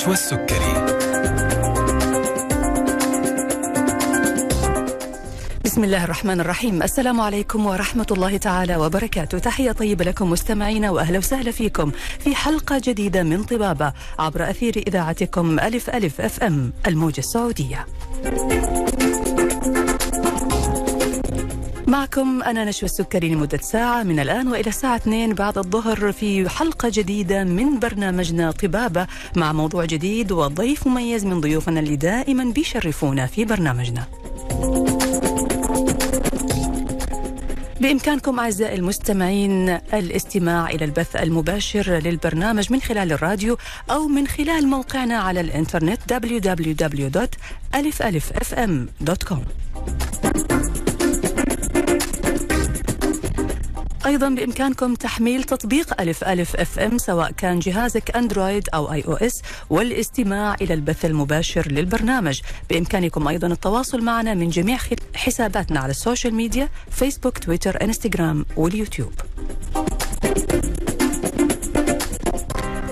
نشوى السكري بسم الله الرحمن الرحيم. السلام عليكم ورحمة الله تعالى وبركاته. تحية طيبة لكم مستمعينا وأهلا وسهلا فيكم في حلقة جديدة من طبابة عبر أثير إذاعتكم ألف ألف أف أم الموجة السعودية. معكم أنا نشوى السكري لمدة ساعة من الآن وإلى الساعة 2 بعد الظهر في حلقة جديدة من برنامجنا طبابة مع موضوع جديد وضيف مميز من ضيوفنا اللي دائما بيشرفونا في برنامجنا. بإمكانكم أعزائي المستمعين الاستماع إلى البث المباشر للبرنامج من خلال الراديو أو من خلال موقعنا على الإنترنت www.alifalifm.com أيضا بإمكانكم تحميل تطبيق ألف ألف أف إم سواء كان جهازك أندرويد أو آي أو إس والاستماع إلى البث المباشر للبرنامج. بإمكانكم أيضا التواصل معنا من جميع حساباتنا على ال social media فيسبوك تويتر إنستغرام واليوتيوب.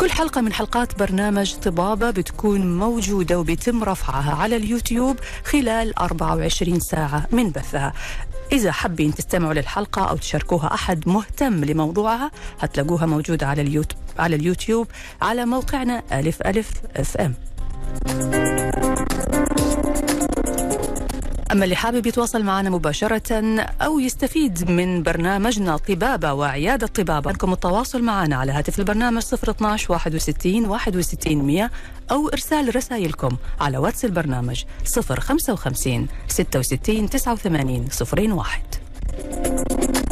كل حلقة من حلقات برنامج طبابة بتكون موجودة وبيتم رفعها على اليوتيوب خلال 24 ساعة من بثها. إذا حابين تستمعوا للحلقة أو تشاركوها أحد مهتم لموضوعها هتلاقوها موجودة على اليوتيوب على اليوتيوب على موقعنا ألف ألف أف أم. أما اللي حابب يتواصل معنا مباشرة أو يستفيد من برنامجنا طبابة وعيادة طبابة لكم التواصل معنا على هاتف البرنامج 012 61 61 100 أو إرسال رسائلكم على واتس البرنامج 055 66 89 01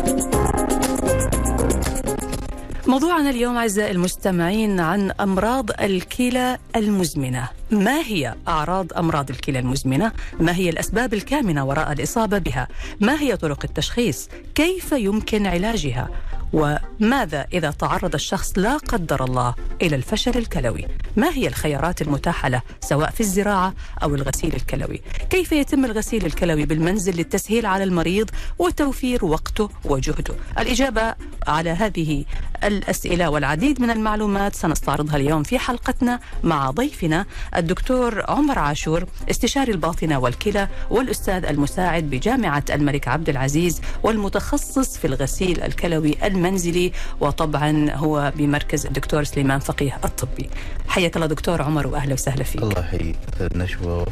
موضوعنا اليوم أعزائي المستمعين عن أمراض الكلى المزمنة ما هي أعراض أمراض الكلى المزمنة؟ ما هي الأسباب الكامنة وراء الإصابة بها؟ ما هي طرق التشخيص؟ كيف يمكن علاجها؟ وماذا إذا تعرض الشخص لا قدر الله إلى الفشل الكلوي؟ ما هي الخيارات المتاحة له سواء في الزراعة أو الغسيل الكلوي؟ كيف يتم الغسيل الكلوي بالمنزل للتسهيل على المريض وتوفير وقته وجهده؟ الإجابة على هذه الأسئلة والعديد من المعلومات سنستعرضها اليوم في حلقتنا مع ضيفنا الدكتور عمر عاشور استشاري الباطنة والكلى والأستاذ المساعد بجامعة الملك عبد العزيز والمتخصص في الغسيل الكلوي المنزلي وطبعا هو بمركز الدكتور سليمان فقيه الطبي. حياك الله دكتور عمر وأهلا وسهلا فيك. الله يحييك. نشوى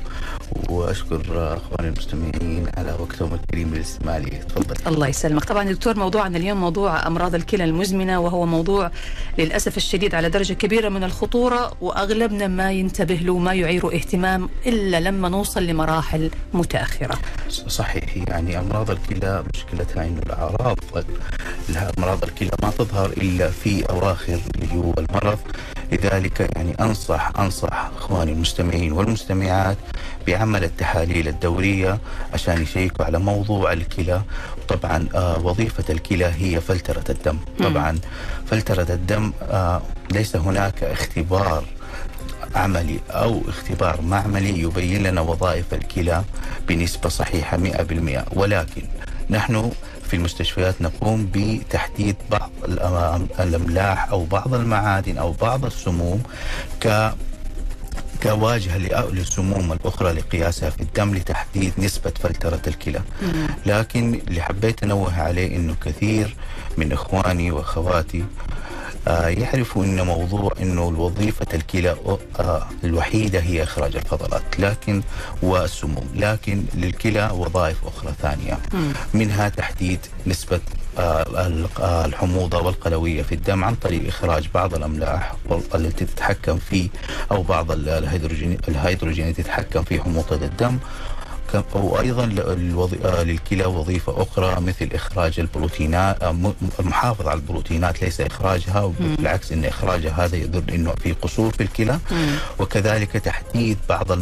وأشكر أخواني المستمعين على وقتهم الكريم للاستماع لي. تفضل. الله يسلمك. طبعا دكتور موضوعنا اليوم موضوع أمراض الكلى المزمنة وهو موضوع للأسف الشديد على درجة كبيرة من الخطورة وأغلبنا ما ينتبه له وما يعيره اهتمام إلا لما نوصل لمراحل متأخرة. صحيح يعني أمراض الكلى مشكلتها انه الأعراض. أمراض الكلى ما تظهر إلا في أواخر اللي هو المرض لذلك يعني أنصح أنصح أخواني المستمعين والمستمعات بعمل التحاليل الدورية عشان يشيكوا على موضوع الكلى. طبعا آه وظيفة الكلى هي فلترة الدم. طبعا فلترة الدم آه ليس هناك اختبار عملي أو اختبار معملي يبين لنا وظائف الكلى بنسبة صحيحة 100% ولكن نحن في المستشفيات نقوم بتحديد بعض الأملاح أو بعض المعادن أو بعض السموم ك كواجهة للسموم الأخرى لقياسها في الدم لتحديد نسبة فلترة الكلى. لكن اللي حبيت أنوه عليه أنه كثير من إخواني وأخواتي آه يعرفوا أن موضوع أنه وظيفة الكلى آه الوحيدة هي إخراج الفضلات لكن والسموم. لكن للكلى وظائف أخرى ثانية. منها تحديد نسبة الحموضة والقلوية في الدم عن طريق إخراج بعض الأملاح التي تتحكم في أو بعض الهيدروجين الهيدروجين التي تتحكم في حموضة الدم. وأيضا للكلى وظيفة أخرى مثل إخراج البروتينات المحافظة على البروتينات ليس إخراجها بالعكس إن إخراجها هذا يدل إنه في قصور في الكلى. وكذلك تحديد بعض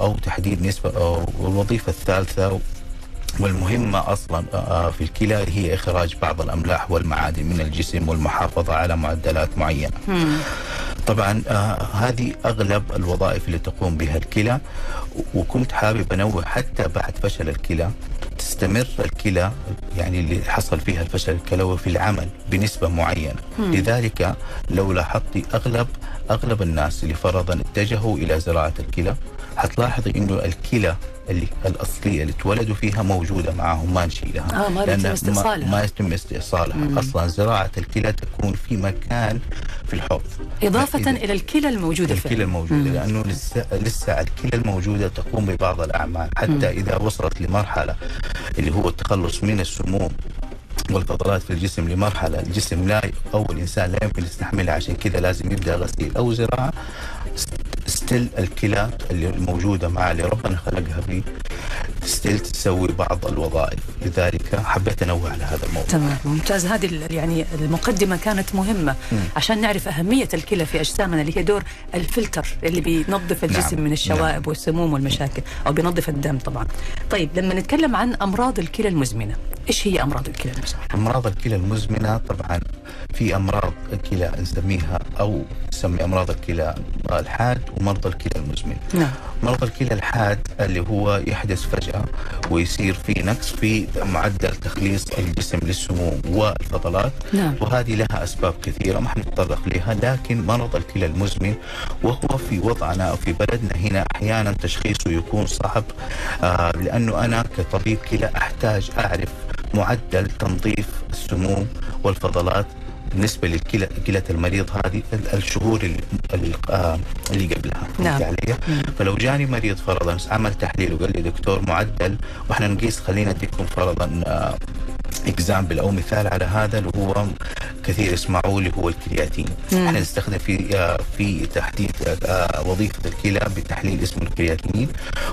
أو تحديد نسبة الوظيفه الثالثة والمهمة أصلا في الكلى هي إخراج بعض الأملاح والمعادن من الجسم والمحافظة على معدلات معينة. طبعا آه هذه أغلب الوظائف اللي تقوم بها الكلى وكنت حابب أنوه حتى بعد فشل الكلى. تستمر الكلى يعني اللي حصل فيها الفشل الكلوي في العمل بنسبة معينة مم. لذلك لو لاحظتي أغلب أغلب الناس اللي فرضا اتجهوا إلى زراعة الكلى حتلاحظي إنه الكلى اللي الأصلية اللي اتولدوا فيها موجودة معهم ما نشيلها آه ما ما, استئصالها ما يتم استئصالها مم. أصلا زراعة الكلى تكون في مكان في الحوض إضافة فإذا- إلى الكلى الموجودة الكلى فيه الموجودة مم. لأنه لسه, لسه الكلى الموجودة تقوم ببعض الأعمال حتى مم. إذا وصلت لمرحلة اللي هو التخلص من السموم والفضلات في الجسم لمرحلة الجسم لا أو الإنسان لا يمكن يستحملها عشان كذا لازم يبدأ غسيل أو زراعة still الكلى اللي موجودة مع اللي ربنا خلقها فيه still تسوي بعض الوظائف لذلك حبيت أنوه على هذا الموضوع تمام ممتاز هذه يعني المقدمة كانت مهمة مم. عشان نعرف أهمية الكلى في أجسامنا اللي هي دور الفلتر اللي بينظف الجسم نعم. من الشوائب نعم. والسموم والمشاكل أو بينظف الدم طبعا طيب لما نتكلم عن أمراض الكلى المزمنة إيش هي أمراض الكلى المزمنة؟ أمراض الكلى المزمنة طبعا في أمراض الكلى نسميها أو نسمي أمراض الكلى الحاد ومرضى الكلى المزمن نعم مرض الكلى الحاد اللي هو يحدث ويصير في نقص في معدل تخليص الجسم للسموم والفضلات. نعم. وهذه لها أسباب كثيرة ما حنتطرق لها لكن مرض الكلى المزمن وهو في وضعنا أو في بلدنا هنا أحيانا تشخيصه يكون صعب. آه لأنه أنا كطبيب كلى أحتاج أعرف معدل تنظيف السموم والفضلات بالنسبة للكلى كلى المريض هذه ال- الشهور اللي, اللي, آه قبلها نعم. علي؟ فلو جاني مريض فرضا عمل تحليل وقال لي دكتور معدل وإحنا نقيس خلينا أديكم فرضا example أو مثال على هذا اللي هو كثير يسمعوه اللي هو الكرياتين مم. إحنا نستخدم في آه، في تحديد آه، وظيفة الكلى بتحليل اسمه الكرياتينين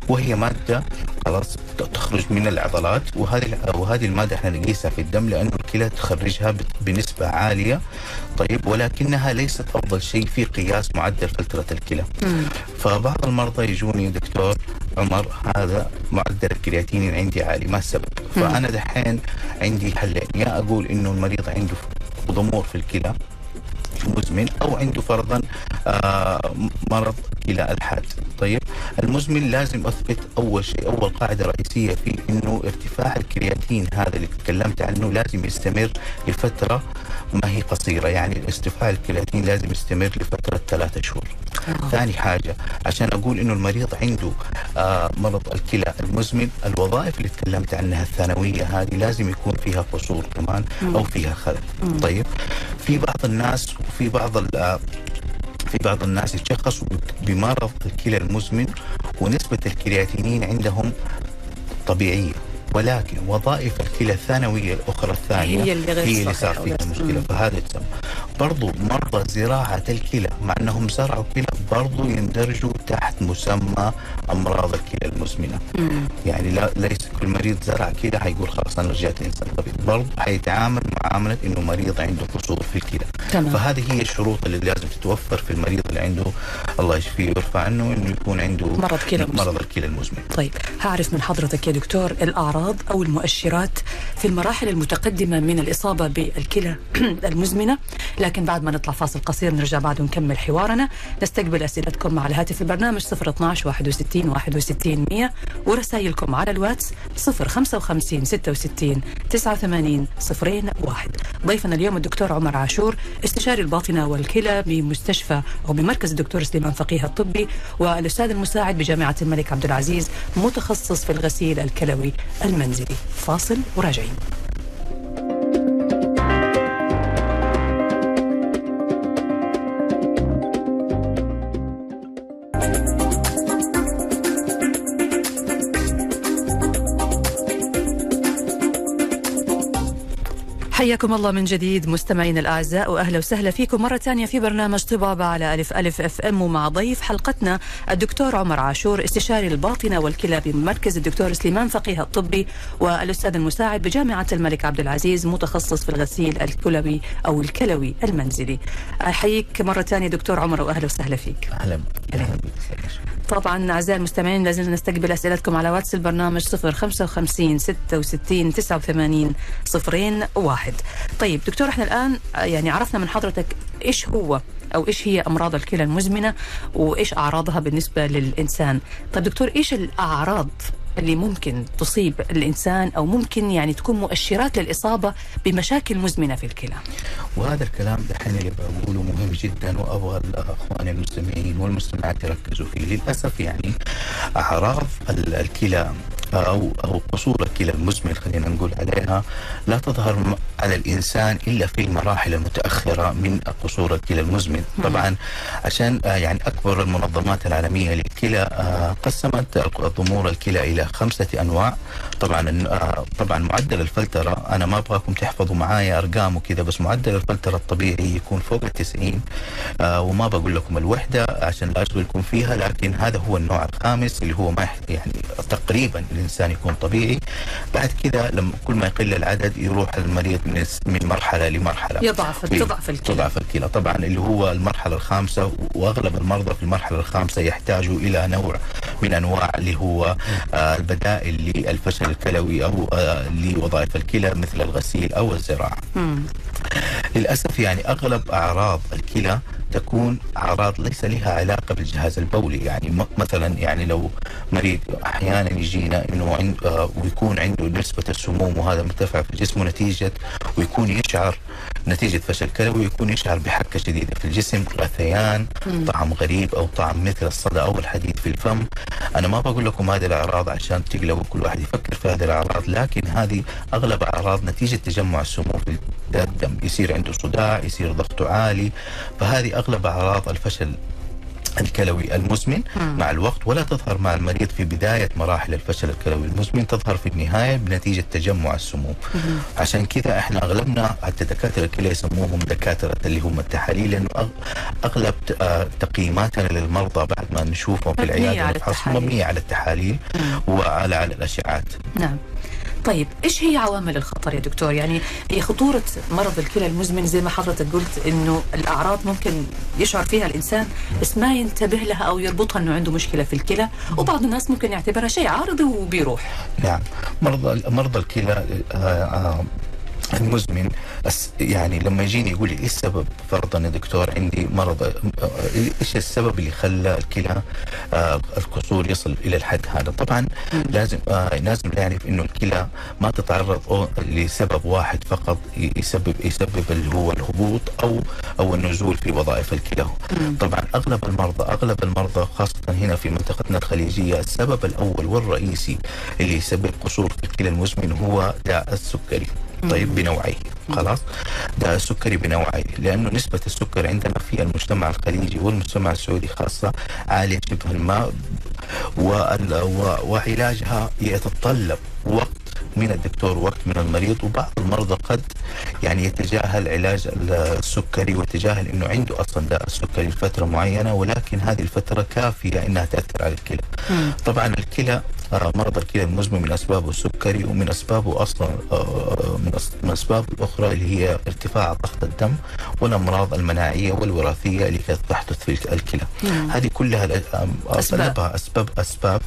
وهي مادة خلاص تخرج من العضلات وهذه وهذه المادة إحنا نقيسها في الدم لأنه الكلى تخرجها بنسبة عالية طيب ولكنها ليست أفضل شيء في قياس معدل فلترة الكلى. فبعض المرضى يجوني دكتور عمر هذا معدل الكرياتين عندي عالي ما السبب؟ فأنا دحين عندي حلين يا أقول إنه المريض عنده ضمور في الكلى مزمن أو عنده فرضا آه مرض كلى الحاد. طيب المزمن لازم أثبت أول شيء أول قاعدة رئيسية فيه إنه ارتفاع الكرياتين هذا اللي تكلمت عنه لازم يستمر لفترة ما هي قصيرة يعني ارتفاع الكرياتين لازم يستمر لفترة ثلاثة شهور آه. ثاني حاجة عشان أقول إنه المريض عنده آه مرض الكلى المزمن الوظائف اللي تكلمت عنها الثانوية هذه لازم يكون فيها قصور كمان أو فيها خلل مم. طيب في بعض الناس وفي بعض آه، في بعض الناس يتشخصوا بمرض الكلى المزمن ونسبة الكرياتينين عندهم طبيعية ولكن وظائف الكلى الثانوية الأخرى الثانية هي اللي هي اللي صار فيها مم. فهذا يتسمى برضو مرضى زراعة الكلى مع أنهم زرعوا كلى برضو يندرجوا تحت مسمى أمراض الكلى المزمنة. مم. يعني لا ليس كل مريض زرع كلى حيقول خلاص أنا رجعت إنسان طبيعي برضو حيتعامل معاملة إنه مريض عنده قصور في الكلى. فهذه هي الشروط اللي لازم تتوفر في المريض اللي عنده الله يشفيه ويرفع عنه إنه يكون عنده مرض كلى. مرض الكلى المزمن. طيب هعرف من حضرتك يا دكتور الأعراض أو المؤشرات في المراحل المتقدمة من الإصابة بالكلى المزمنة. لكن بعد ما نطلع فاصل قصير نرجع بعد ونكمل حوارنا نستقبل أسئلتكم على هاتف البرنامج 012 61 61 100 ورسائلكم على الواتس 055 66 89 صفرين واحد. ضيفنا اليوم الدكتور عمر عاشور استشاري الباطنة والكلى بمستشفى أو بمركز الدكتور سليمان فقيه الطبي والأستاذ المساعد بجامعة الملك عبد العزيز متخصص في الغسيل الكلوي المنزلي. فاصل وراجعين. حياكم الله من جديد مستمعينا الأعزاء وأهلا وسهلا فيكم مرة ثانية في برنامج طبابه على ألف ألف أف إم ومع ضيف حلقتنا الدكتور عمر عاشور استشاري الباطنة والكلى بمركز الدكتور سليمان فقيه الطبي والأستاذ المساعد بجامعة الملك عبد العزيز متخصص في الغسيل الكلوي أو الكلوي المنزلي. أحييك مرة ثانية دكتور عمر وأهلا وسهلا فيك. أهلا. بك طبعا أعزائي المستمعين لازلنا نستقبل أسئلتكم على واتس البرنامج 055 66 89 صفرين واحد. طيب دكتور إحنا الآن يعني عرفنا من حضرتك إيش هو أو إيش هي أمراض الكلى المزمنة وإيش أعراضها بالنسبة للإنسان. طيب دكتور إيش الأعراض اللي ممكن تصيب الإنسان أو ممكن يعني تكون مؤشرات للإصابة بمشاكل مزمنة في الكلى. وهذا الكلام دحين اللي بقوله مهم جدا وأبغى الأخوان المستمعين والمستمعات يركزوا فيه. للأسف يعني اعراض ال- الكلى أو أو قصور الكلى المزمن خلينا نقول عليها لا تظهر على الإنسان إلا في المراحل المتأخرة من قصور الكلى المزمن. طبعا عشان آه، يعني أكبر المنظمات العالمية للكلى آه، قسمت ضمور الكلى إلى خمسة أنواع. طبعا آه، طبعا معدل الفلترة أنا ما أبغاكم تحفظوا معايا أرقام وكذا بس معدل الفلترة الطبيعي يكون فوق ال 90 آه، وما بقول لكم الوحدة عشان لا أشغلكم فيها لكن هذا هو النوع الخامس اللي هو ما يعني تقريبا الإنسان يكون طبيعي. بعد كذا لما كل ما يقل العدد يروح المريض من من مرحلة لمرحلة. يضعف إيه، تضعف الكلى. تضعف الكلى. طبعا اللي هو المرحلة الخامسة وأغلب المرضى في المرحلة الخامسة يحتاجوا إلى نوع من أنواع اللي هو آه، البدائل للفشل الكلوي أو آه، لوظائف الكلى مثل الغسيل أو الزراعة. مم. للأسف يعني أغلب أعراض الكلى تكون أعراض ليس لها علاقة بالجهاز البولي. يعني مثلا يعني لو مريض أحيانا يجينا إنه عند آه، ويكون عنده نسبة السموم وهذا مرتفع في جسمه نتيجه ويكون يشعر نتيجة فشل كلوي ويكون يشعر بحكه شديدة في الجسم غثيان طعم غريب أو طعم مثل الصدى أو الحديد في الفم. أنا ما بقول لكم هذه الأعراض عشان تقلقوا كل واحد يفكر في هذه الأعراض لكن هذه أغلب أعراض نتيجة تجمع السموم في الدم. يصير عنده صداع يصير ضغطه عالي فهذه أغلب أعراض الفشل الكلوي المزمن مم. مع الوقت ولا تظهر مع المريض في بداية مراحل الفشل الكلوي المزمن تظهر في النهاية بنتيجة تجمع السموم عشان كذا إحنا أغلبنا حتى دكاترة الكلى يسموهم دكاترة اللي هم التحاليل لأنه أغ- أغلب ت- آه، تقييماتنا للمرضى بعد ما نشوفهم في مبنية العيادة على التحاليل. مبنية على التحاليل مم. وعلى على الاشعاعات نعم طيب إيش هي عوامل الخطر يا دكتور؟ يعني هي خطورة مرض الكلى المزمن زي ما حضرتك قلت إنه الأعراض ممكن يشعر فيها الإنسان بس ما ينتبه لها أو يربطها إنه عنده مشكلة في الكلى. وبعض الناس ممكن يعتبرها شيء عارضي وبيروح. نعم. مرضى مرضى الكلى آه، آه، المزمن. بس يعني لما يجيني يقول لي إيش السبب فرضا يا دكتور عندي مرض؟ إيش السبب اللي خلى الكلى آه، الكسور يصل إلى الحد هذا؟ طبعا لازم آه، لازم نعرف إنه الكلى ما تتعرض لسبب واحد فقط يسبب يسبب اللي هو الهبوط أو أو النزول في وظائف الكلى. طبعا أغلب المرضى أغلب المرضى خاصة هنا في منطقتنا الخليجيه السبب الأول والرئيسي اللي يسبب قصور في الكلى المزمن هو داء السكري. طيب بنوعيه خلاص داء السكري بنوعيه لأنه نسبة السكر عندنا في المجتمع الخليجي والمجتمع السعودي خاصة عالية شبه الماء وعلاجها يتطلب وقت من الدكتور وقت من المريض وبعض المرضى قد يعني يتجاهل علاج السكري ويتجاهل إنه عنده أصلا داء السكري لفترة معينة ولكن هذه الفترة كافية إنها تأثر على الكلى. طبعا الكلى مرض الكلى المزمن من اسبابه السكري ومن اسبابه أصلا آه، من أسباب الاخرى اللي هي ارتفاع ضغط الدم والأمراض المناعية والوراثية اللي تحدث في الكلى. هذه كلها آه، أسباب. اغلبها أسباب أسباب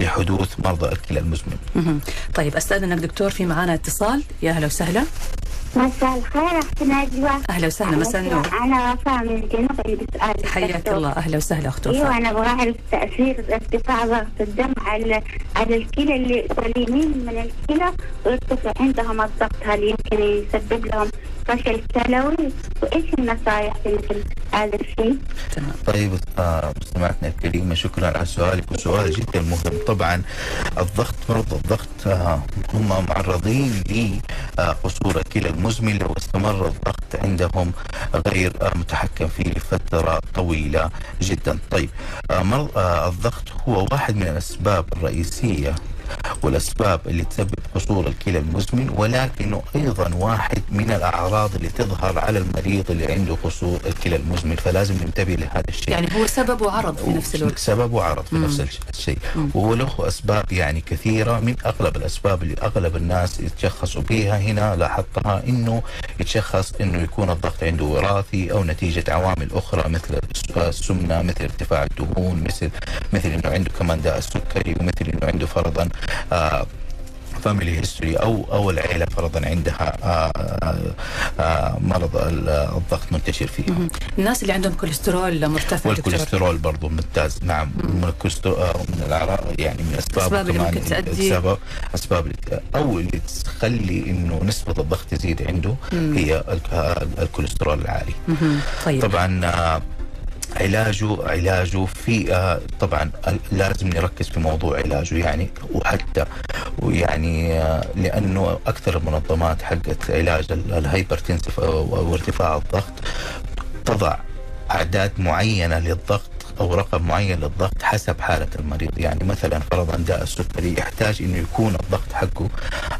لحدوث مرضى الكلى المزمن. مهم. طيب أستاذنك دكتور في معانا اتصال يا أهلا وسهلا مساء الخير أختي نجوى أهلا وسهلا مساء النور أنا وفاء من الجنوب عندي سؤال حياك. الله أهلا وسهلا اخت أيوه وفاء أنا أبغى اعرف تأثير ارتفاع ضغط الدم على على الكلى اللي سليمين من الكلى ويرتفع عندهم الضغط هل يمكن يسبب لهم فشل كلوي وإيش النصائح في مثل هذا الشيء؟ تمام طيب آه، مستمعتنا الكريمة شكرا على سؤالك. وسؤال جدا مهم. طبعا الضغط مرضى الضغط آه، هم معرضين لقصور الكلى المزمن لو استمر الضغط عندهم غير آه، متحكم فيه لفترة طويلة جدا. طيب آه، مرض آه، الضغط هو واحد من الأسباب الرئيسية والأسباب اللي تسبب قصور الكلى المزمن ولكنه أيضا واحد من الأعراض اللي تظهر على المريض اللي عنده قصور الكلى المزمن فلازم ننتبه لهذا الشيء. يعني هو سبب وعرض في نفس الوقت. سبب وعرض في نفس الش- الشيء. وله أسباب يعني كثيرة من أغلب الأسباب اللي أغلب الناس يتشخصوا بها هنا لاحظتها إنه يتشخص إنه يكون الضغط عنده وراثي أو نتيجة عوامل أخرى مثل الس- السمنة مثل ارتفاع الدهون مثل مثل إنه عنده كمان داء السكري ومثل إنه عنده فرضا family history أو أو العيلة فرضا عندها آه، آه، آه، مرض ال- الضغط منتشر فيها. الناس اللي عندهم كوليسترول مرتفع دكتور. والكوليسترول برضه ممتاز. نعم من آه، من الأعراض يعني من اسباب اللي ممكن تؤدي- اسباب اللي- أو اللي تخلي إنه نسبة الضغط تزيد عنده هي الك- آه، الكوليسترول العالي. طيب. طبعا آه، علاجه علاجه في آه، طبعا لازم نركز في موضوع علاجه يعني وحتى ويعني آه، لأنه أكثر المنظمات حقت علاج ال- ال hypertensive أو ارتفاع الضغط تضع أعداد معينة للضغط أو رقم معين للضغط حسب حالة المريض. يعني مثلا فرضا داء السكري يحتاج إنه يكون الضغط حقه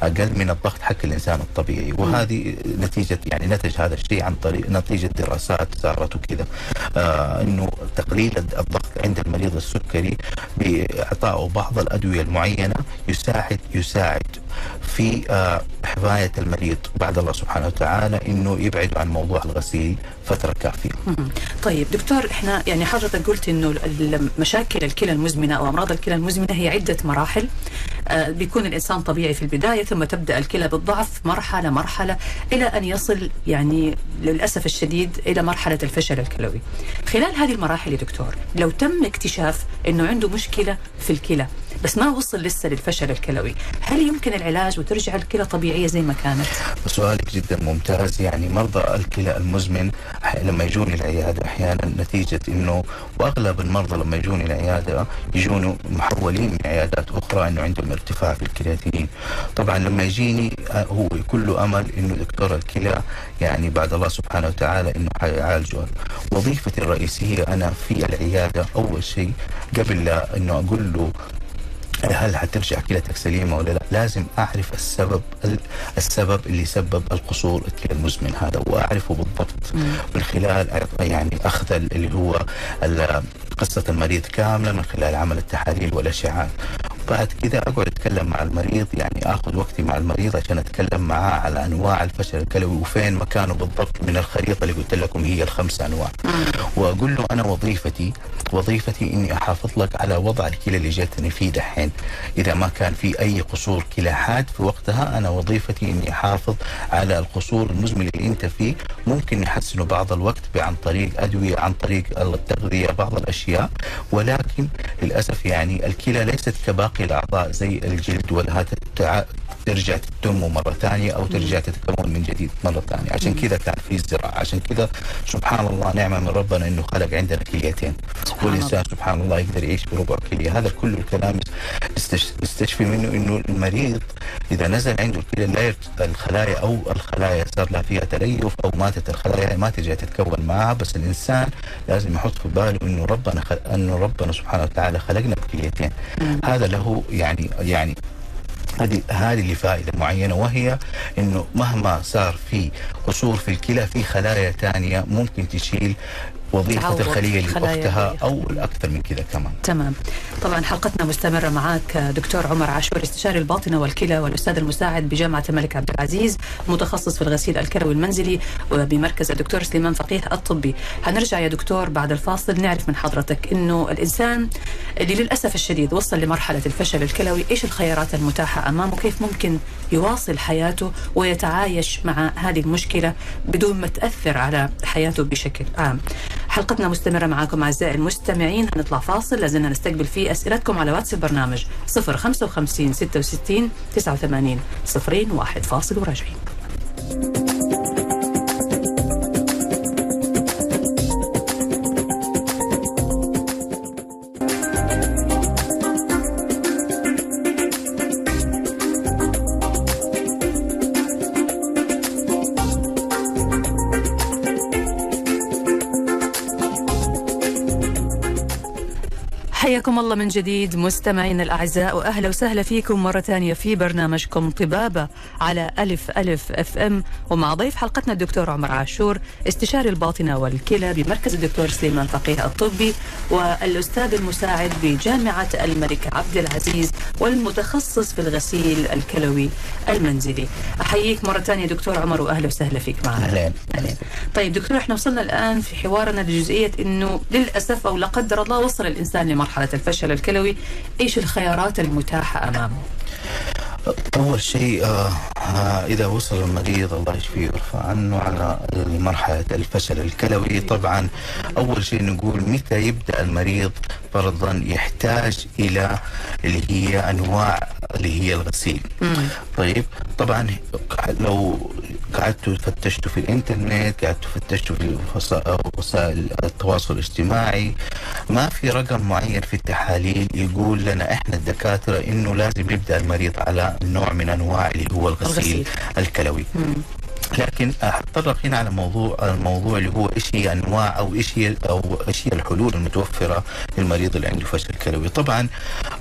أقل من الضغط حق الإنسان الطبيعي. وهذه نتيجة يعني نتج هذا الشيء عن طريق نتيجة دراسات صارت وكذا. آه إنه تقليل الضغط عند المريض السكري بإعطائه بعض الأدوية المعينة يساعد يساعد في آه حماية المريض بعد الله سبحانه وتعالى إنه يبعد عن موضوع الغسيل فترة كافية. مهم. طيب دكتور إحنا يعني حضرتك قلت ال- مشاكل الكلى المزمنة أو أمراض الكلى المزمنة هي عدة مراحل آه بيكون الإنسان طبيعي في البداية ثم تبدأ الكلى بالضعف مرحلة مرحلة إلى أن يصل يعني للأسف الشديد إلى مرحلة الفشل الكلوي. خلال هذه المراحل يا دكتور لو تم اكتشاف إنه عنده مشكلة في الكلى بس ما وصل لسه للفشل الكلوي، هل يمكن العلاج وترجع الكلى طبيعية زي ما كانت؟ سؤالك جدا ممتاز. يعني مرضى الكلى المزمن لما يجون العياده أحيانا نتيجة إنه وأغلب المرضى لما يجون العياده يجون محولين من عيادات أخرى إنه عندهم ارتفاع في الكرياتين. طبعا لما يجيني آه، هو كل أمل إنه دكتور الكلى يعني بعد الله سبحانه وتعالى إنه حيعالجه. وظيفتي الرئيسية أنا في العيادة أول شيء قبل لا إنه أقول له هل حترجع كلتك سليمة ولا لا؟ لازم أعرف السبب السبب اللي سبب القصور الكلى المزمن هذا وأعرفه بالضبط من خلال يعني أخذ اللي هو قصة المريض كاملة من خلال عمل التحاليل والأشعاعات. بعد كذا أقعد أتكلم مع المريض يعني آخذ وقتي مع المريض عشان أتكلم معاه على أنواع الفشل الكلوي وفين مكانه بالضبط من الخريطة اللي قلت لكم هي الخمس أنواع. وأقول له أنا وظيفتي وظيفتي إني أحافظ لك على وضع الكلى اللي جاتني فيه دحين إذا ما كان في أي قصور كلى حاد في وقتها أنا وظيفتي إني أحافظ على القصور المزمن اللي أنت فيه ممكن نحسنه بعض الوقت عن طريق أدوية عن طريق التغذية بعض الأشياء ولكن للأسف يعني الكلى ليست كباقي الأعضاء زي الجلد ولا تع- ترجع تنمو مرة ثانية أو ترجع تتكون من جديد مرة ثانية. عشان كذا كان في زراعة. عشان كذا سبحان الله نعمة من ربنا أنه خلق عندنا كليتين. والإنسان سبحان الله يقدر يعيش بربع كلية. هذا كله الكلام نستشفي منه أنه المريض إذا نزل عنده الكلى لا الخلايا أو الخلايا صار لها فيها تليف أو ماتت الخلايا ما ترجع تتكون معها بس الإنسان لازم يحط في باله أنه ربنا خل... أنه ربنا سبحانه وتعالى خلقنا بكليتين. هذا له يعني يعني هذه هذه اللي فائده معينة وهي إنه مهما صار في قصور في الكلى في خلايا ثانية ممكن تشيل خلايا اختها هي. أو الأكثر من كذا كمان. تمام. طبعا حلقتنا مستمرة معك دكتور عمر عاشور استشاري الباطنة والكلى والأستاذ المساعد بجامعة الملك عبد العزيز متخصص في الغسيل الكلوي المنزلي وبمركز الدكتور سليمان فقيه الطبي. هنرجع يا دكتور بعد الفاصل نعرف من حضرتك أنه الإنسان اللي للأسف الشديد وصل لمرحلة الفشل الكلوي إيش الخيارات المتاحة أمامه؟ كيف ممكن يواصل حياته ويتعايش مع هذه المشكلة بدون ما تأثر على حياته بشكل عام؟ حلقتنا مستمرة معاكم أعزائي المستمعين. هنطلع فاصل لازلنا نستقبل فيه أسئلتكم على واتس البرنامج 055 66 89 صفرين واحد فاصل وراجعين. حياكم الله من جديد مستمعينا الأعزاء وأهلا وسهلا فيكم مرة ثانية في برنامجكم طبابة على ألف ألف أف أم. ومع ضيف حلقتنا الدكتور عمر عاشور استشاري الباطنة والكلى بمركز الدكتور سليمان فقيه الطبي والأستاذ المساعد بجامعة الملك عبد العزيز والمتخصص في الغسيل الكلوي المنزلي. أحييك مرة ثانية دكتور عمر وأهلا وسهلا فيك معنا. أهلين. طيب دكتور إحنا وصلنا الآن في حوارنا لجزئية إنه للأسف أو لا قدر الله وصل الإنسان لمرحلة الفشل الكلوي، إيش الخيارات المتاحة أمامه؟ أول شيء آه آه إذا وصل المريض الله يشفيه ويرفع عنه على مرحلة الفشل الكلوي. طبعا أول شيء نقول متى يبدأ المريض فرضا يحتاج إلى اللي هي أنواع اللي هي الغسيل. طيب طبعا لو قعدتوا فتشتوا في الإنترنت قعدتوا فتشتوا في وسائل التواصل الاجتماعي ما في رقم معين في التحاليل يقول لنا إحنا الدكاترة إنه لازم يبدأ المريض على نوع من أنواع اللي هو الغسيل, الغسيل. الكلوي مم. لكن حتطرق هنا على موضوع الموضوع اللي هو إيش هي أنواع أو إيش هي أو إيش هي الحلول المتوفرة للمريض اللي عنده فشل كلوي طبعا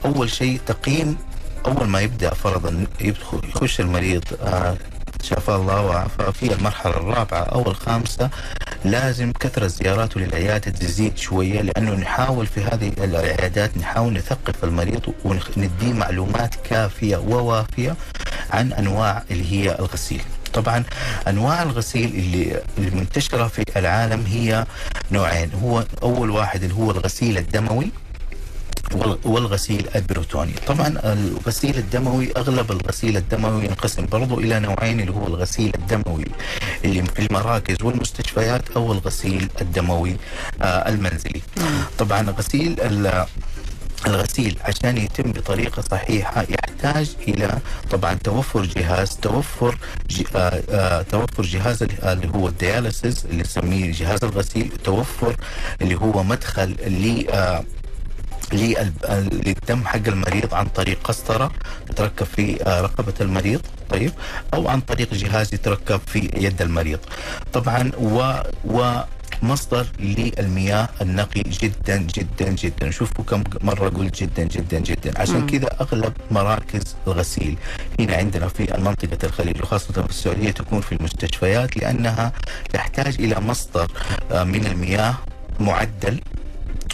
أول شيء تقييم أول ما يبدأ فرضا يدخل يخش المريض آه شفاه الله وعافاه في المرحلة الرابعة أو الخامسة لازم كثرة زياراته للعيادة تزيد شوية لأنه نحاول في هذه العيادات نحاول نثقف المريض ونديه معلومات كافية ووافية عن أنواع اللي هي الغسيل. طبعا أنواع الغسيل اللي المنتشرة في العالم هي نوعين هو أول واحد اللي هو الغسيل الدموي والغسيل البروتوني. طبعا الغسيل الدموي أغلب الغسيل الدموي ينقسم برضو إلى نوعين اللي هو الغسيل الدموي اللي في المراكز والمستشفيات أو الغسيل الدموي آه المنزلي. طبعا غسيل الغسيل عشان يتم بطريقة صحيحة يحتاج إلى طبعا توفر جهاز توفر آه آه توفر جهاز اللي هو الدياليسيس اللي نسميه جهاز الغسيل توفر اللي هو مدخل ل للدم حق المريض عن طريق قسطرة تتركب في آه، رقبة المريض طيب أو عن طريق جهاز يتركب في يد المريض. طبعا و و مصدر للمياه النقي جدا جدا جدا. شوفوا كم مرة قلت جدا جدا جدا. عشان كذا أغلب مراكز الغسيل. هنا عندنا في منطقة الخليج وخاصة في السعودية تكون في المستشفيات لأنها تحتاج إلى مصدر آه، من المياه معدل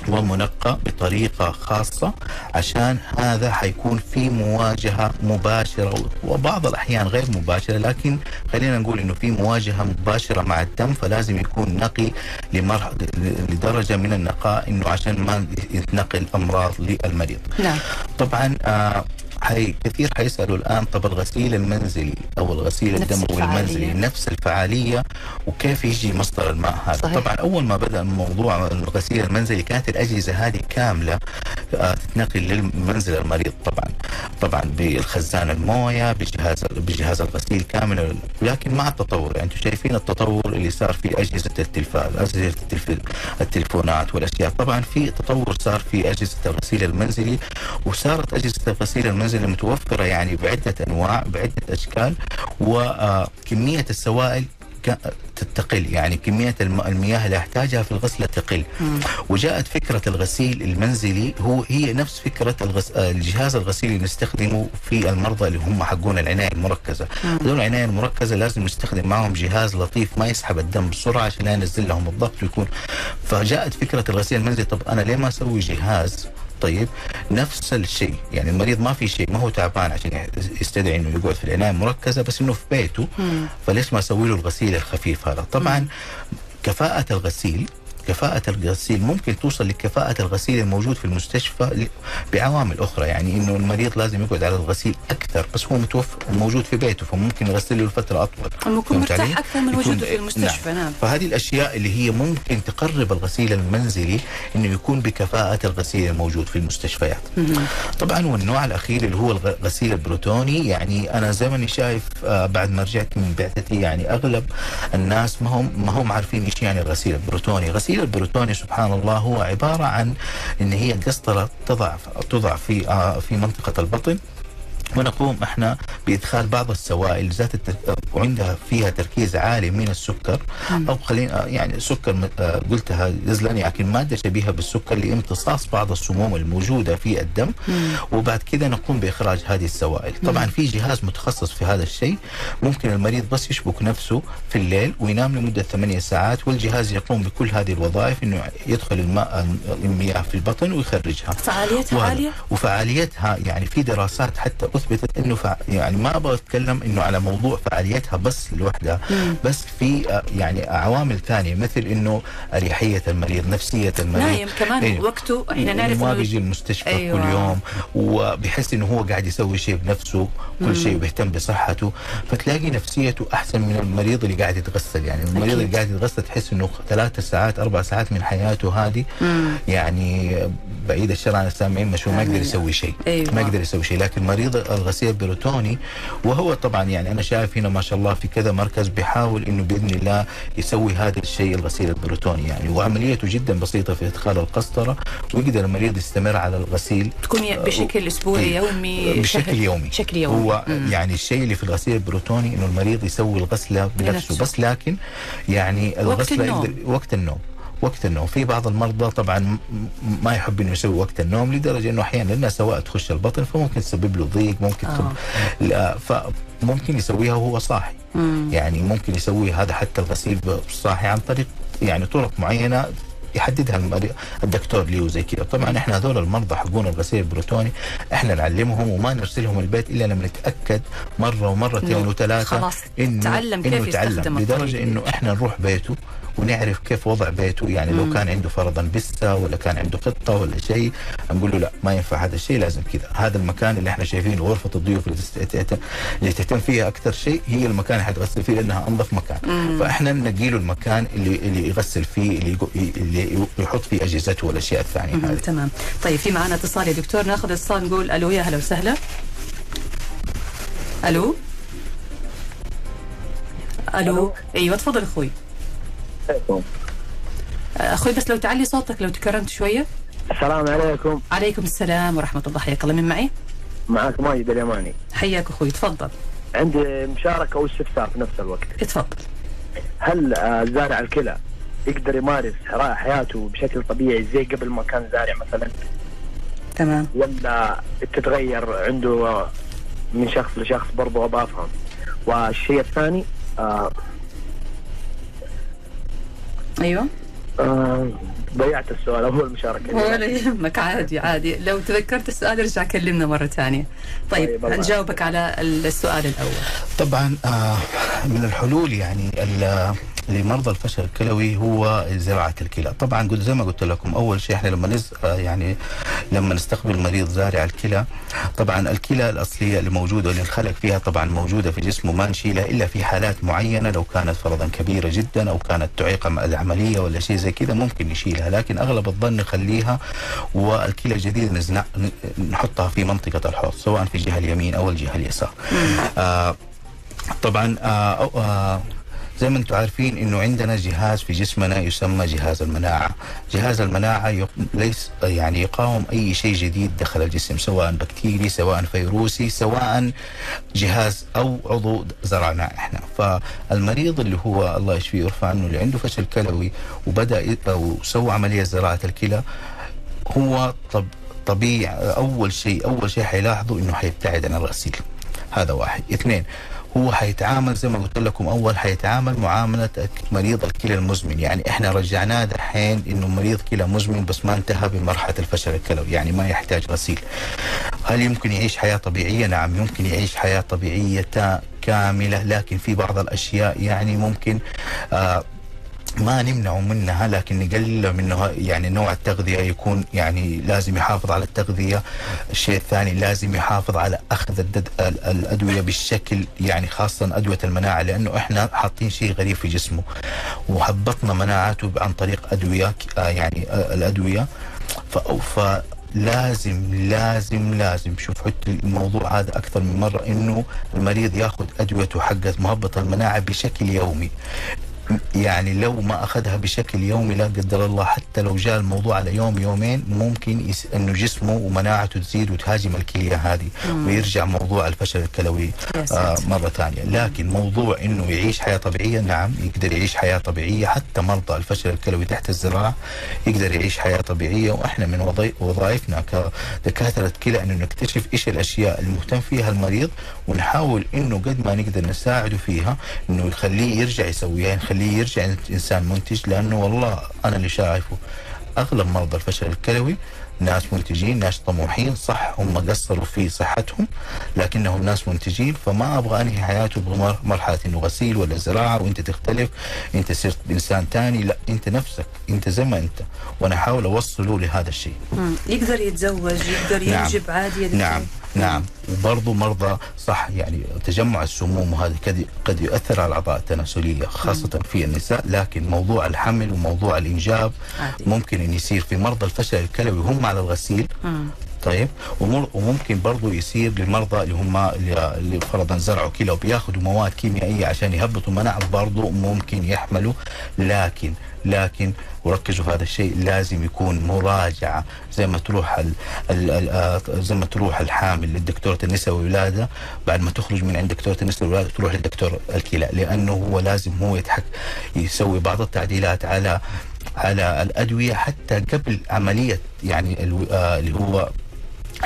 ومنقى بطريقة خاصة عشان هذا حيكون في مواجهة مباشرة وبعض الأحيان غير مباشرة لكن خلينا نقول إنه في مواجهة مباشرة مع الدم فلازم يكون نقي لدرجة من النقاء إنه عشان ما يتنقل أمراض للمريض نعم. طبعا آه حي كثير حيسألوا الآن طب الغسيل المنزلي أو الغسيل الدموي المنزلي نفس الفعالية وكيف يجي مصدر الماء هذا؟ صحيح. طبعا أول ما بدأ موضوع الغسيل المنزلي كانت الأجهزة هذه كاملة آه، تتنقل للمنزل المريض طبعا. طبعا بالخزان الموية بجهاز بجهاز الغسيل كامل لكن مع التطور. يعني أنتم شايفين التطور اللي صار في أجهزة التلفاز أجهزة التلفونات والأشياء. طبعا في تطور صار في أجهزة الغسيل المنزلي وصارت أجهزة الغسيل المنزلي متوفرة يعني بعدة أنواع بعدة أشكال وكميه السوائل تقل يعني كمية المياه اللي احتاجها في الغسلة تقل. مم. وجاءت فكرة الغسيل المنزلي. هو هي نفس فكرة الغس... الجهاز الغسيل اللي نستخدمه في المرضى اللي هم حقون العناية المركزة. هذول العناية المركزة لازم نستخدم معهم جهاز لطيف ما يسحب الدم بسرعة عشان ينزل لهم الضغط ويكون. فجاءت فكرة الغسيل المنزلي. طب أنا ليه ما أسوي جهاز طيب نفس الشيء يعني المريض ما في شيء ما هو تعبان عشان يستدعي إنه يقعد في العناية المركزه بس إنه في بيته فليش ما أسوي له الغسيل الخفيف هذا؟ طبعا كفاءة الغسيل كفاءة الغسيل ممكن توصل لكفاءة الغسيل الموجود في المستشفى بعوامل أخرى يعني إنه المريض لازم يقعد على الغسيل أكثر بس هو متوفر موجود في بيته فممكن يغسل له لفترة أطول. يكون مرتاح أكثر من وجوده في المستشفى نعم. نعم. فهذه الأشياء اللي هي ممكن تقرب الغسيل المنزلي إنه يكون بكفاءة الغسيل الموجود في المستشفيات. طبعا والنوع الأخير اللي هو الغسيل البريتوني يعني أنا زي ما شايف آه بعد ما رجعت من بعثتي يعني أغلب الناس ما هم ما هم عارفين إيش يعني الغسيل البريتوني. غسيل الغسيل البريتوني سبحان الله هو عبارة عن إن هي قسطرة تضع تضع في آه، في منطقة البطن. ونقوم إحنا بإدخال بعض السوائل ذات. وعندها فيها تركيز عالي من السكر. أو خلينا يعني سكر آه، قلتها غزلان يعني ماده شبيهه بالسكر لامتصاص بعض السموم الموجودة في الدم. وبعد كذا نقوم بإخراج هذه السوائل. طبعا في جهاز متخصص في هذا الشيء. ممكن المريض بس يشبك نفسه في الليل وينام لمدة ثمانية ساعات والجهاز يقوم بكل هذه الوظائف إنه يدخل الماء المياه في البطن ويخرجها. فعاليتها عالية؟ وفعاليتها يعني في دراسات حتى أثبتت إنه فع يعني ما أبغى أتكلم إنه على موضوع فعاليتها بس لوحدها بس في آه، يعني عوامل ثانية مثل إنه أريحية المريض نفسية المريض نايم كمان إيه. وقته إحنا نعرف ما بيجي المستشفى أيوة. كل يوم وبيحس إنه هو قاعد يسوي شيء بنفسه كل شيء وبيهتم بصحته فتلاقي نفسيته أحسن من المريض اللي قاعد يتغسل يعني المريض أكيد. اللي قاعد يتغسل تحس إنه ثلاث ساعات أربع ساعات من حياته هذه يعني بعيد الشر عن السامعين مشهور ما يقدر. يسوي شيء أيوة. ما يقدر يسوي شيء. لكن مريض الغسيل البروتوني وهو طبعا يعني أنا شايف هنا ما شاء الله في كذا مركز بيحاول إنه بإذن الله يسوي هذا الشيء الغسيل البريتوني يعني. وعمليته جدا بسيطة في إدخال القسطرة ويقدر المريض يستمر على الغسيل. تكون بشكل أسبوعي يومي بشكل شهر- يومي. بشكل يومي. هو يعني الشيء اللي في الغسيل البريتوني إنه المريض يسوي الغسلة بنفسه. بس لكن يعني وقت الغسلة النوم. يقدر وقت النوم. وقت النوم في بعض المرضى طبعا ما يحب إنه يسوي وقت النوم لدرجة إنه أحيانا سوائل تخش البطن فممكن تسبب له ضيق ممكن آه. لا فممكن يسويها وهو صاحي مم. يعني ممكن يسوي هذا حتى الغسيل صاحي عن طريق يعني طرق معينة يحددها المري- الدكتور ليه وزي كذا طبعا إحنا هذول المرضى حقون الغسيل البروتوني إحنا نعلمهم وما نرسلهم البيت إلا لما نتأكد مرة ومرتين إنه وثلاثة خلاص تعلم كيف إنه تعلم يستخدم لدرجة. إنه إحنا نروح بيته ونعرف كيف وضع بيته. يعني لو كان عنده فرضا بسة ولا كان عنده قطه ولا شيء نقول له لا ما ينفع هذا الشيء لازم كذا. هذا المكان اللي إحنا شايفينه غرفة الضيوف اللي. تهتم- فيها أكثر شيء هي المكان اللي حتغسل فيه لأنها أنظف مكان. فإحنا ننقي له المكان اللي اللي يغسل فيه اللي, اللي يحط فيه أجهزته والأشياء الثانية. هذه. تمام. طيب في معنا اتصال يا دكتور. ناخذ اتصال نقول ألو يا هلا وسهلا. ألو؟ ألو؟ أيوه تفضل أخوي. أخوي بس لو تعلي صوتك لو تكرمت شوية. السلام عليكم. عليكم السلام ورحمة الله. حياك الله من معي؟ معك ماجد اليماني حياك أخوي تفضل. عندي مشاركة واستفسار في نفس الوقت. اتفضل هل آه، زارع الكلى يقدر يمارس حياته بشكل طبيعي زي قبل ما كان زارع مثلا؟ تمام. ولا تتغير عنده آه، من شخص لشخص برضو أبغى افهم والشيء الثاني آه أيوه. آه ضيعت السؤال أول مشاركة. ولا يهمك عادي عادي. لو تذكرت السؤال ارجع كلمنا مرة ثانية. طيب, طيب، على السؤال الأول. طبعا آه من الحلول يعني ال- لمرضى الفشل الكلوي هو زراعة الكلى. طبعا قلت زي ما قلت لكم أول شيء إحنا لما نز آه يعني لما نستقبل مريض زارع الكلى طبعا الكلى الأصلية اللي موجودة اللي انخلق فيها طبعا موجودة في جسمه ما نشيلها إلا في حالات معينة لو كانت فرضا كبيرة جدا أو كانت تعيق العملية ولا شيء زي كذا ممكن نشيلها. لكن أغلب الظن نخليها والكلى الجديدة نزنع نحطها في منطقة الحوض سواء في الجهة اليمين أو الجهة اليسار. آه طبعا آه آه زي ما أنتم عارفين إنه عندنا جهاز في جسمنا يسمى جهاز المناعة، جهاز المناعة يق... ليس يعني يقاوم أي شيء جديد دخل الجسم سواء بكتيري سواء فيروسي سواء جهاز أو عضو زرعناه إحنا، فالمريض اللي هو الله يشفيه ويرفع عنه اللي عنده فشل كلوي وبدأ أو سوى عملية زراعة الكلى هو طب طبيعي أول شيء أول شيء حيلاحظوا إنه حيبتعد عن الغسيل. هذا واحد. اثنين هو حيتعامل زي ما قلت لكم أول حيتعامل معاملة مريض الكلى المزمن. يعني إحنا رجعناه دحين إنه مريض كلى مزمن بس ما انتهى بمرحلة الفشل الكلوي يعني ما يحتاج غسيل. هل يمكن يعيش حياة طبيعية؟ نعم يمكن يعيش حياة طبيعية كاملة لكن في بعض الأشياء يعني ممكن آه ما نمنعه منها لكن نقلل منه يعني نوع التغذية يكون يعني لازم يحافظ على التغذية. الشيء الثاني لازم يحافظ على أخذ الدد ال- الأدوية بالشكل يعني خاصة أدوية المناعة لأنه إحنا حاطين شيء غريب في جسمه وهبطنا مناعته عن طريق أدوية ك- آه يعني آه الأدوية. ف, لازم لازم لازم شوف حط الموضوع هذا أكثر من مرة إنه المريض ياخذ أدويته حقت مهبط المناعة بشكل يومي. يعني لو ما أخذها بشكل يومي لا قدر الله حتى لو جاء الموضوع على يوم يومين ممكن يس إنه جسمه ومناعته تزيد وتهاجم الكلية هذه ويرجع موضوع الفشل الكلوي آه. مرة ثانية. لكن موضوع إنه يعيش حياة طبيعية نعم يقدر يعيش حياة طبيعية حتى مرضى الفشل الكلوي تحت الزراعة يقدر يعيش حياة طبيعية. وإحنا من وظي- وظائفنا كدكاترة كلى إنه نكتشف إيش الأشياء المهتم فيها المريض ونحاول إنه قد ما نقدر نساعده فيها إنه يخليه يرجع يسويها نخليه يرجع انسان منتج لأنه والله أنا اللي شايفه أغلب مرضى الفشل الكلوي ناس منتجين ناس طموحين صح هم قصروا في صحتهم لكنهم ناس منتجين فما أبغى أنهي حياته بمرحلة إنه غسيل ولا زراعة وإنت تختلف إنت صرت إنسان ثاني لا إنت نفسك إنت زي ما أنت وأنا أحاول أوصله لهذا الشيء. يقدر يتزوج يقدر نعم. ينجب عادي يا دكتور؟ نعم نعم وبرضه مرضى صح يعني تجمع السموم وهذا قد قد يؤثر على الأعضاء التناسلية خاصة في النساء لكن موضوع الحمل وموضوع الإنجاب عادي. ممكن إن يصير في مرضى الفشل الكلوي هم على الغسيل مم. طيب. وممكن برضو يصير للمرضى اللي هم اللي فرضا زرعوا كلى وبياخذوا مواد كيميائية عشان يهبطوا مناعة برضو ممكن يحملوا. لكن لكن وركزوا في هذا الشيء لازم يكون مراجعة زي ما تروح ال ال ال آه، زي ما تروح الحامل للدكتورة النساء والولاده بعد ما تخرج من عند دكتورة النساء والولاده تروح للدكتور الكلى. لأنه هو لازم هو يتحك يسوي بعض التعديلات على على الأدوية حتى قبل عملية يعني آه، اللي هو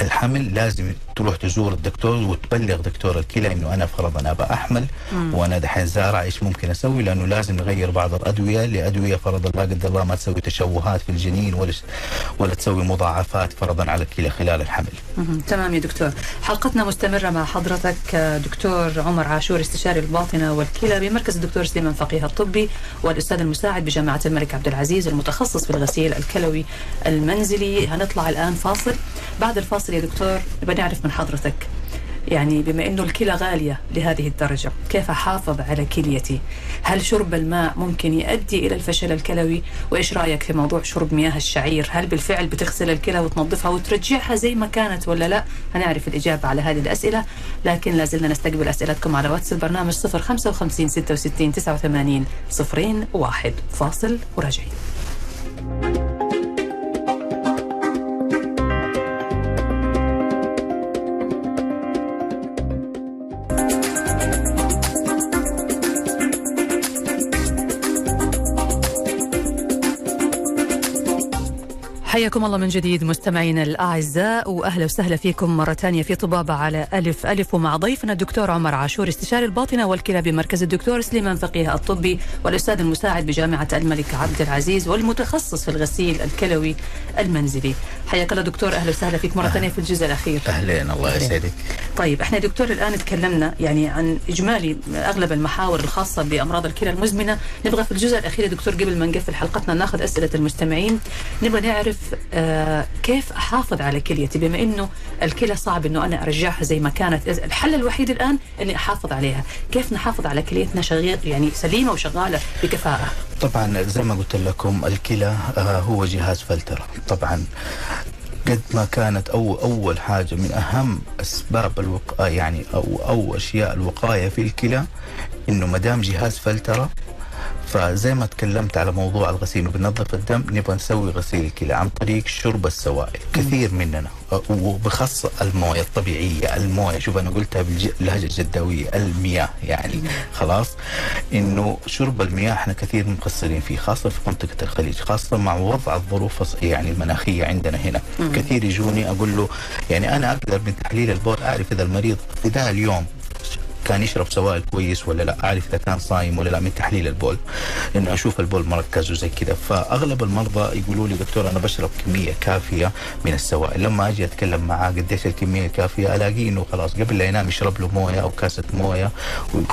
الحمل لازم تروح تزور الدكتور وتبلغ دكتور الكلى إنه أنا فرضا ابى احمل وأنا دحين زارع إيش ممكن أسوي؟ لأنه لازم نغير بعض الأدوية لأدوية فرضا لا قدر الله ما تسوي تشوهات في الجنين ولا ولا تسوي مضاعفات فرضا على الكلى خلال الحمل. مهم. تمام يا دكتور. حلقتنا مستمرة مع حضرتك آه، دكتور عمر عاشور استشاري الباطنة والكلى بمركز الدكتور سليمان فقيه الطبي والأستاذ المساعد بجامعة الملك عبد العزيز المتخصص في الغسيل الكلوي المنزلي. هنطلع الآن فاصل. بعد الفاصل يا دكتور نبغى نعرف من حضرتك يعني بما إنه الكلى غالية لهذه الدرجة، كيف أحافظ على كليتي؟ هل شرب الماء ممكن يؤدي إلى الفشل الكلوي؟ وإيش رأيك في موضوع شرب مياه الشعير؟ هل بالفعل بتغسل الكلى وتنظفها وترجعها زي ما كانت ولا لا؟ هنعرف الإجابة على هذه الأسئلة، لكن لا زلنا نستقبل أسئلتكم على واتس البرنامج 055 66 89 صفرين واحد فاصل وراجعين. حياكم الله من جديد مستمعينا الأعزاء وأهلا وسهلا فيكم مرة ثانية في طبابة على ألف ألف ومع ضيفنا الدكتور عمر عاشور استشاري الباطنة والكلى بمركز الدكتور سليمان فقيه الطبي والأستاذ المساعد بجامعة الملك عبد العزيز والمتخصص في الغسيل الكلوي المنزلي. حياك الله دكتور أهلا وسهلا فيك مرة ثانية في الجزء الأخير. أهلين الله يسعدك. طيب إحنا دكتور الآن تكلمنا يعني عن إجمالي أغلب المحاور الخاصة بأمراض الكلى المزمنة نبغى في الجزء الأخير يا دكتور قبل ما نقفل حلقتنا ناخذ أسئلة المستمعين نبغى نعرف آه كيف أحافظ على كليتي؟ بما إنه الكلى صعب إنه أنا أرجعها زي ما كانت الحل الوحيد الآن إني أحافظ عليها. كيف نحافظ على كليتنا شغير يعني سليمة وشغالة بكفاءة؟ طبعا زي ما قلت لكم الكلى آه، هو جهاز فلترة. طبعا قد ما كانت أو أول حاجة من أهم أسباب الوقاية يعني أو أو أشياء الوقاية في الكلى إنه ما دام جهاز فلترة فزي ما تكلمت على موضوع الغسيل وبنظف الدم نبغى نسوي غسيل الكلى عن طريق شرب السوائل. كثير مننا وبخاص الموية الطبيعية الموية شوف أنا قلتها باللهجة الجداويه المياه يعني. خلاص؟ إنه شرب المياه إحنا كثير مقصرين فيه خاصة في منطقة الخليج خاصة مع وضع الظروف يعني المناخية عندنا هنا. كثير يجوني أقول له يعني أنا أقدر من تحليل البول أعرف إذا المريض ابتداء اليوم كان يشرب سوائل كويس ولا لا؟ أعرف إذا كان صايم ولا لا من تحليل البول. إنه أشوف البول مركز وزي كذا. فأغلب المرضى يقولوا لي دكتور أنا بشرب كمية كافية من السوائل. لما أجي أتكلم معاه قديش الكمية الكافيه ألاقيه إنه خلاص قبل لا ينام يشرب له موية أو كاسة موية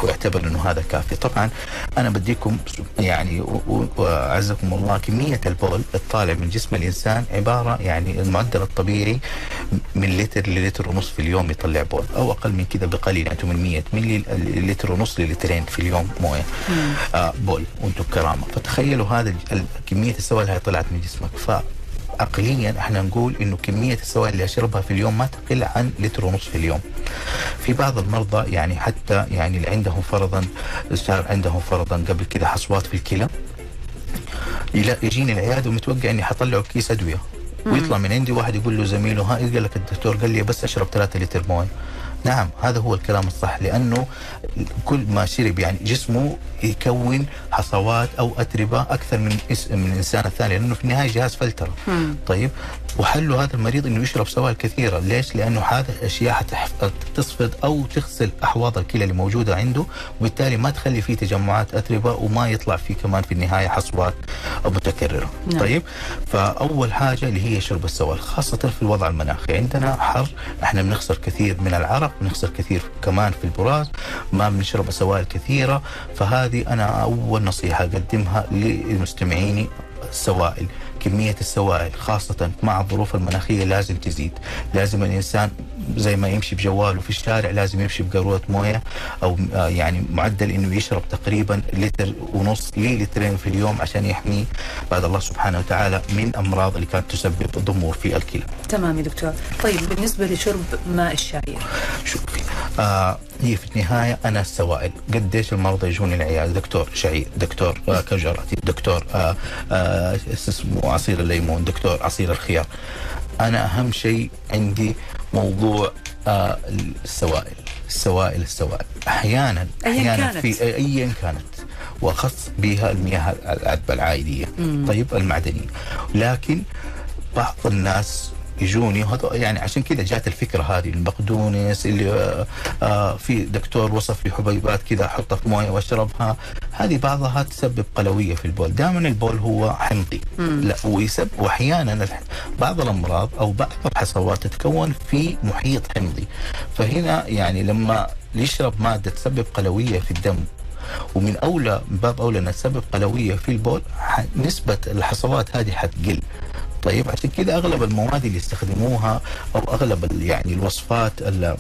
ويعتبر إنه هذا كافي. طبعا أنا بديكم يعني واعزكم الله كمية البول الطالع من جسم الإنسان عبارة يعني المعدل الطبيعي من لتر للتر ونص في اليوم يطلع بول أو أقل من كذا بقليل يعني 800 ملي لتر ونص للترين في اليوم موية. آه بول وأنتم كرامة. فتخيلوا هذا كمية السوائل هاي طلعت من جسمك. ف عقليا إحنا نقول إنه كمية السوائل اللي أشربها في اليوم ما تقل عن لتر ونص في اليوم. في بعض المرضى يعني حتى يعني اللي عندهم فرضا صار عندهم فرضا قبل كذا حصوات في الكلى يجيني العيادة ومتوقع إني حطلعه كيس أدوية. ويطلع من عندي واحد يقول له زميله ها قال لك الدكتور؟ قال لي بس أشرب 3 لتر موية. نعم هذا هو الكلام الصح لأنه كل ما شرب يعني جسمه يكون حصوات أو أتربة أكثر من من الانسان الثاني لأنه في النهاية جهاز فلتره طيب وحله هذا المريض إنه يشرب سوائل كثيرة. ليش؟ لأنه هذا اشياء حتح- تصفد أو تغسل أحواض الكلى اللي موجودة عنده وبالتالي ما تخلي فيه تجمعات أتربة وما يطلع فيه كمان في النهاية حصوات متكررة. نعم. طيب؟ فأول حاجة اللي هي شرب السوائل خاصة في الوضع المناخي. عندنا حر إحنا بنخسر كثير من العرق بنخسر كثير كمان في البراز ما بنشرب سوائل كثيرة. فهذه أنا أول نصيحة أقدمها لمستمعيني السوائل كمية السوائل خاصة مع الظروف المناخية لازم تزيد. لازم الإنسان زي ما يمشي بجواله في الشارع لازم يمشي بقارورة موية أو آه، يعني معدل إنه يشرب تقريبا لتر ونص للترين في اليوم عشان يحمي بعد الله سبحانه وتعالى من أمراض اللي كانت تسبب ضمور في الكلى. تمام يا دكتور. طيب بالنسبة لشرب ماء الشعير شوفي آه هي في النهاية أنا السوائل. قديش المرضى يجوني العيادة دكتور شعير دكتور آه كجراتي دكتور آه آه اسمه؟ عصير الليمون دكتور عصير الخيار. أنا أهم شيء عندي موضوع السوائل. السوائل السوائل. أحيانا أياً أحيانا كانت. في أيا كانت. وأخص بها المياه العذبة العائلية طيب المعدنية. لكن بعض الناس يجوني وهذا يعني عشان كذا جات الفكرة هذه البقدونس اللي آه آه في دكتور وصف لي حبيبات كذا احطها في موية واشربها. هذه بعضها تسبب قلوية في البول. دائما البول هو حمضي لا ويسبب واحيانا بعض الأمراض أو بعض الحصوات تتكون في محيط حمضي فهنا يعني لما يشرب مادة تسبب قلوية في الدم ومن اولى من باب أولى أنها تسبب قلوية في البول نسبة الحصوات هذه حتقل. طيب عشان كذا أغلب المواد اللي يستخدموها أو أغلب يعني الوصفات ال-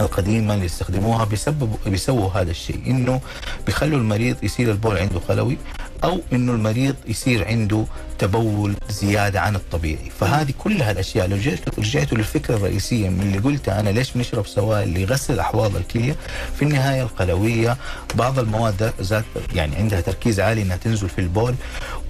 القديمة اللي يستخدموها بيسببوا بيسووا هذا الشيء إنه بيخلوا المريض يصير البول عنده قلوي أو إنه المريض يصير عنده تبول زيادة عن الطبيعي. فهذه كلها الاشياء لو رجعتوا للفكرة الرئيسية من اللي قلتها أنا ليش بنشرب سوائل ليغسل احواض الكلية؟ في النهاية القلوية بعض المواد ذات يعني عندها تركيز عالي إنها تنزل في البول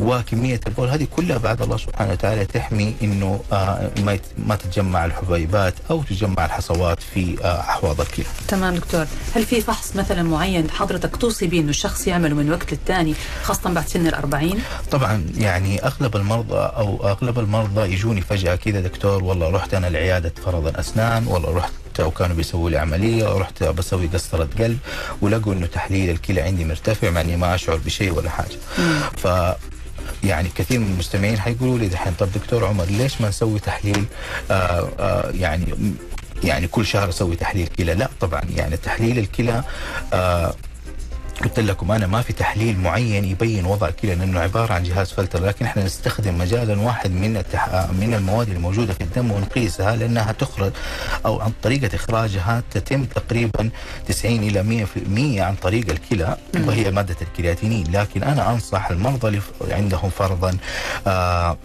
وكمية البول هذه كلها بعد الله سبحانه وتعالى تحمي إنه آه ما تتجمع الحبيبات أو تتجمع الحصوات في آه أحواض الكلى. تمام دكتور. هل في فحص مثلا معين حضرتك توصي به إنه الشخص يعمله من وقت للتاني خاصة بعد سن الأربعين؟ طبعا يعني أغلب المرضى أو أغلب المرضى يجوني فجأة كذا دكتور والله رحت أنا لعياده فرضا أسنان والله رحت أو كانوا بيسووا لي عملية ورحت بسوي قسطرة قلب ولقوا إنه تحليل الكلى عندي مرتفع مع إني ما أشعر بشيء ولا حاجة. ف يعني كثير من المستمعين حيقولوا لي دحين طب دكتور عمر ليش ما نسوي تحليل؟ آآ آآ يعني يعني كل شهر أسوي تحليل كلى. لا طبعا يعني تحليل الكلى آه قلت لكم أنا ما في تحليل معين يبين وضع الكلى لأنه عبارة عن جهاز فلتر لكن إحنا نستخدم مجالا واحد من التح... من المواد اللي موجوده في الدم ونقيسها لأنها تخرج أو عن طريقة إخراجها تتم تقريبا 90 إلى 100% عن طريق الكلى وهي مادة الكرياتينين لكن أنا أنصح المرضى اللي عندهم فرضا آه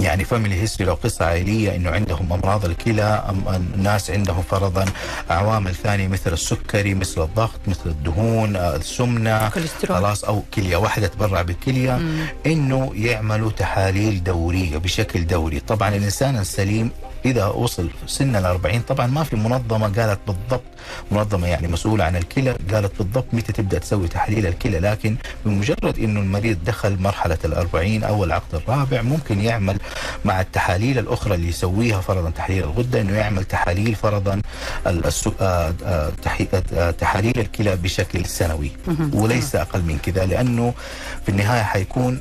يعني family history لو قصة عائلية إنه عندهم أمراض الكلى أما الناس عندهم فرضا عوامل ثانية مثل السكري مثل الضغط مثل الدهون آه، السمنة كوليسترول. خلاص أو كلية واحدة تبرع بالكليه إنه يعملوا تحاليل دورية بشكل دوري. طبعا الإنسان السليم إذا وصل سن ال 40 طبعا ما في منظمة قالت بالضبط منظمة يعني مسؤولة عن الكلى قالت بالضبط متى تبدأ تسوي تحاليل الكلى لكن بمجرد إنه المريض دخل مرحلة ال 40 أو العقد الرابع ممكن يعمل مع التحاليل الأخرى اللي يسويها فرضا تحليل الغدة إنه يعمل تحاليل فرضا آه، آه، آه، تحاليل الكلى بشكل سنوي وليس أقل من كذا لأنه في النهاية حيكون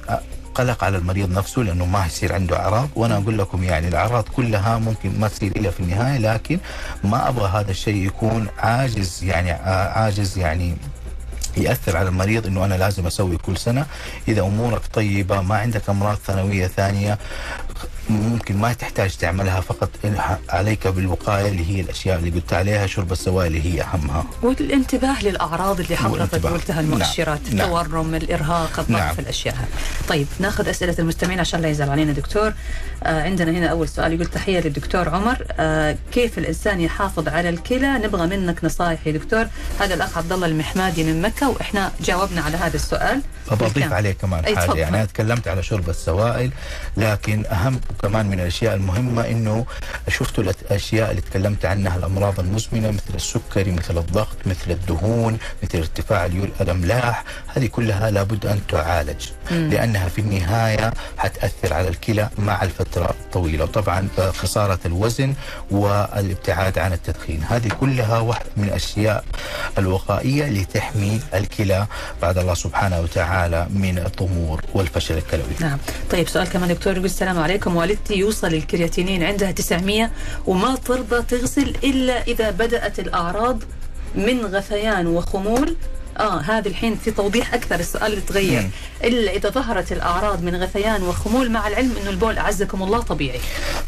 قلق على المريض نفسه لأنه ما يصير عنده أعراض. وأنا أقول لكم يعني الأعراض كلها ممكن ما تصير إلا في النهاية لكن ما أبغى هذا الشيء يكون عاجز يعني عاجز يعني يأثر على المريض إنه أنا لازم أسوي كل سنة. إذا أمورك طيبة ما عندك أمراض ثانوية ثانية ممكن ما تحتاج تعملها فقط عليك بالوقاية اللي هي الأشياء اللي قلت عليها شرب السوائل اللي هي أهمها والانتباه للأعراض اللي حضرتك. قلتها المؤشرات نعم. نعم. التورم الإرهاق الضغط نعم. الأشياء هذه طيب ناخذ أسئلة المستمعين عشان لا يزعل علينا دكتور آه عندنا هنا أول سؤال يقول تحية للدكتور عمر آه كيف الإنسان يحافظ على الكلى نبغى منك نصائح يا دكتور هذا الأخ عبد الله المحمادي من مكة وإحنا جاوبنا على هذا السؤال بالكامل. عليه كمان حاجة. يعني أنا تكلمت على شرب السوائل لكن أهم الأهم وكمان من الأشياء المهمة إنه شفتوا الأشياء اللي تكلمت عنها الأمراض المزمنة مثل السكري مثل الضغط مثل الدهون مثل ارتفاع الاملاح هذه كلها لابد أن تعالج لأنها في النهاية حتأثر على الكلى مع الفترة الطويلة. وطبعا آه، خسارة الوزن والابتعاد عن التدخين هذه كلها واحدة من الأشياء الوقائية لتحمي الكلى بعد الله سبحانه وتعالى من الضمور والفشل الكلوي. نعم. طيب سؤال كمان دكتور يقول السلام عليكم. والدتي يوصل الكرياتينين عندها 900 وما ترضى تغسل إلا إذا بدأت الأعراض من غثيان وخمول آه هذه الحين في توضيح أكثر السؤال اللي تغير. مم. إلا إذا ظهرت الأعراض من غثيان وخمول مع العلم إنه البول أعزكم الله طبيعي.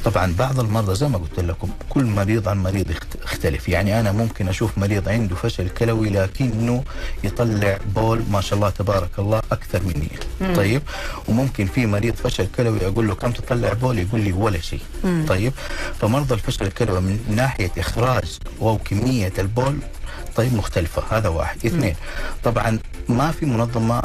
طبعا بعض المرضى زي ما قلت لكم كل مريض عن مريض يخت- يختلف. يعني أنا ممكن أشوف مريض عنده فشل كلوي لكنه يطلع بول ما شاء الله تبارك الله أكثر مني. طيب؟ وممكن في مريض فشل كلوي أقول له كم تطلع بول؟ يقول لي ولا شيء. طيب؟ فمرضى الفشل الكلوي من ناحية إخراج أو كمية البول طيب مختلفة هذا واحد. اثنين طبعا ما في منظمة آه،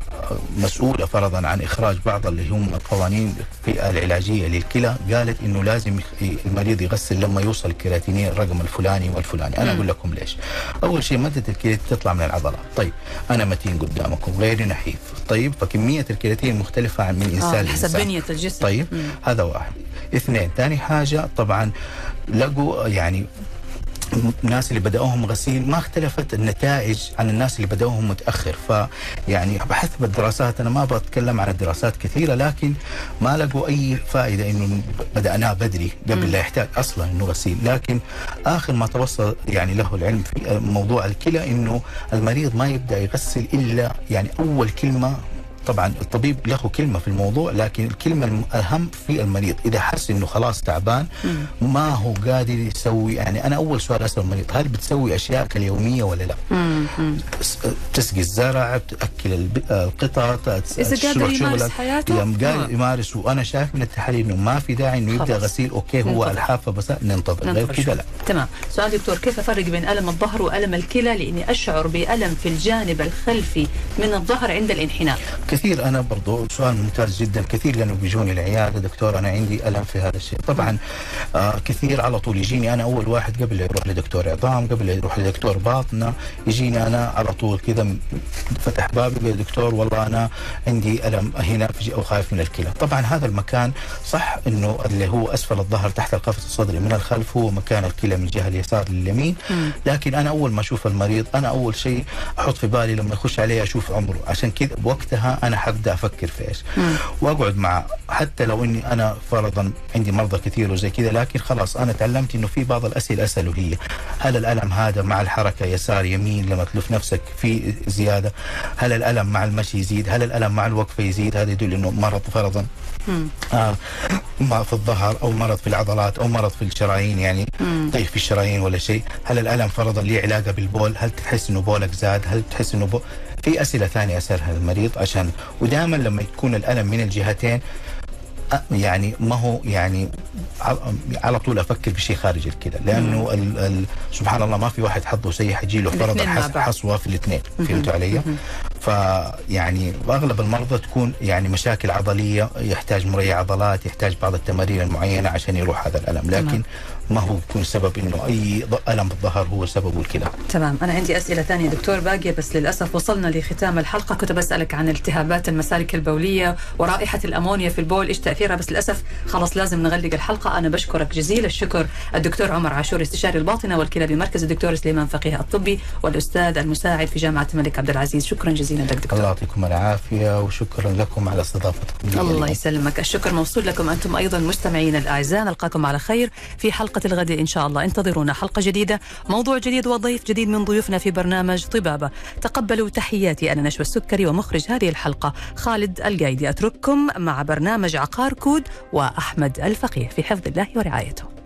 مسؤولة فرضا عن إخراج بعض اللي هم القوانين في العلاجية للكلى. قالت إنه لازم المريض يغسل لما يوصل الكرياتينين الرقم الفلاني والفلاني. أنا أقول لكم ليش. أول شيء مادة الكرياتين تطلع من العضلات. طيب أنا متين قدامكم غيري نحيف. طيب فكمية الكرياتين مختلفة عن من إنسان آه حسب. بنية الجسم. طيب هذا واحد. اثنين ثاني حاجة طبعا لقوا يعني الناس اللي بدأوهم غسيل ما اختلفت النتائج عن الناس اللي بدأوهم متأخر. فيعني بحسب الدراسات أنا ما بتكلم عن الدراسات كثيرة لكن ما لقوا أي فائدة إنه بدأناه بدري قبل لا يحتاج أصلا إنه غسيل. لكن آخر ما توصل يعني له العلم في موضوع الكلى إنه المريض ما يبدأ يغسل إلا يعني أول كلمة طبعا الطبيب له كلمة في الموضوع لكن الكلمة الأهم في المريض إذا حس إنه خلاص تعبان ما هو قادر يسوي يعني أنا أول سؤال أسأل المريض هل بتسوي أشياءك اليومية ولا لا؟ تسقي الزرع تأكل تس- إذا قادر يمارس. حياته؟ إذا قادر آه. يمارس وأنا شايف من التحاليل إنه ما في داعي إنه يبدأ. غسيل أوكي هو ننتظر. الحافة بس ننتظر غير كذا. لا تمام سؤال دكتور كيف أفرق بين ألم الظهر وألم الكلى لأني أشعر بألم في الجانب الخلفي من الظهر عند الانحناء كثير. أنا برضو سؤال ممتاز جدا. كثير لأنه بيجوني العيادة. دكتور أنا عندي ألم في هذا الشيء. طبعا آه كثير على طول يجيني أنا أول واحد قبل يروح لدكتور عظام قبل يروح لدكتور باطنة. يجيني أنا على طول كذا فتح بابي يقول دكتور والله أنا عندي ألم هنا أو خايف من الكلى. طبعا هذا المكان صح إنه اللي هو أسفل الظهر تحت القفص الصدري من الخلف هو مكان الكلى من الجهة اليسار لليمين. لكن أنا أول ما أشوف المريض أنا أول شيء أحط في بالي لما يخش عليه أشوف عمره. عشان كذا بوقتها أنا حبدأ أفكر في إيش. وأقعد معه حتى لو إني أنا فرضا عندي مرضى كثير وزي كذا لكن خلاص أنا تعلمت إنه في بعض الأسئلة اساله هي. هل الألم هذا مع الحركة يسار يمين لما تلف نفسك في زيادة؟ هل الألم مع المشي يزيد؟ هل الألم مع الوقفه يزيد؟ هذا يدل إنه مرض فرضا. آه ما في الظهر أو مرض في العضلات أو مرض في الشرايين يعني طيب في الشرايين ولا شيء. هل الألم فرضا ليه علاقة بالبول؟ هل تحس إنه بولك زاد؟ هل تحس إنه بول في أسئلة ثانية اسالها للمريض عشان ودائما لما يكون الألم من الجهتين يعني ما هو يعني على طول أفكر بشيء خارج الكذا لأنه ال ال سبحان الله ما في واحد حظه سيء حيجي له بعض. حصوة في الاثنين فهمتوا علي؟ فيعني واغلب المرضى تكون يعني مشاكل عضلية يحتاج مريع عضلات يحتاج بعض التمارين المعينة عشان يروح هذا الألم. لكن ما هو يكون سبب إنه أي ألم بالظهر هو سببه الكلى. تمام. أنا عندي أسئلة ثانية دكتور باقية بس للأسف وصلنا لختام الحلقة. كنت بسألك عن التهابات المسالك البولية ورائحة الأمونيا في البول إيش تأثيرها؟ بس للأسف خلاص لازم نغلق الحلقة. أنا بشكرك جزيل الشكر الدكتور عمر عاشور استشاري الباطنة والكلى بمركز الدكتور سليمان فقيه الطبي والأستاذ المساعد في جامعة الملك عبد العزيز. شكرا جزيلا. لك دكتور. الله يعطيكم العافية وشكرا لكم على استضافتكم الله. يسلمك. الشكر موصول لكم أنتم أيضا مستمعين الأعزاء. نلقاكم على خير في حلقة الغد إن شاء الله. انتظرونا حلقة جديدة موضوع جديد وضيف جديد من ضيوفنا في برنامج طبابة. تقبلوا تحياتي أنا نشوى السكري ومخرج هذه الحلقة خالد القايدي. أترككم مع برنامج عقار كود وأحمد الفقيه في حفظ الله ورعايته.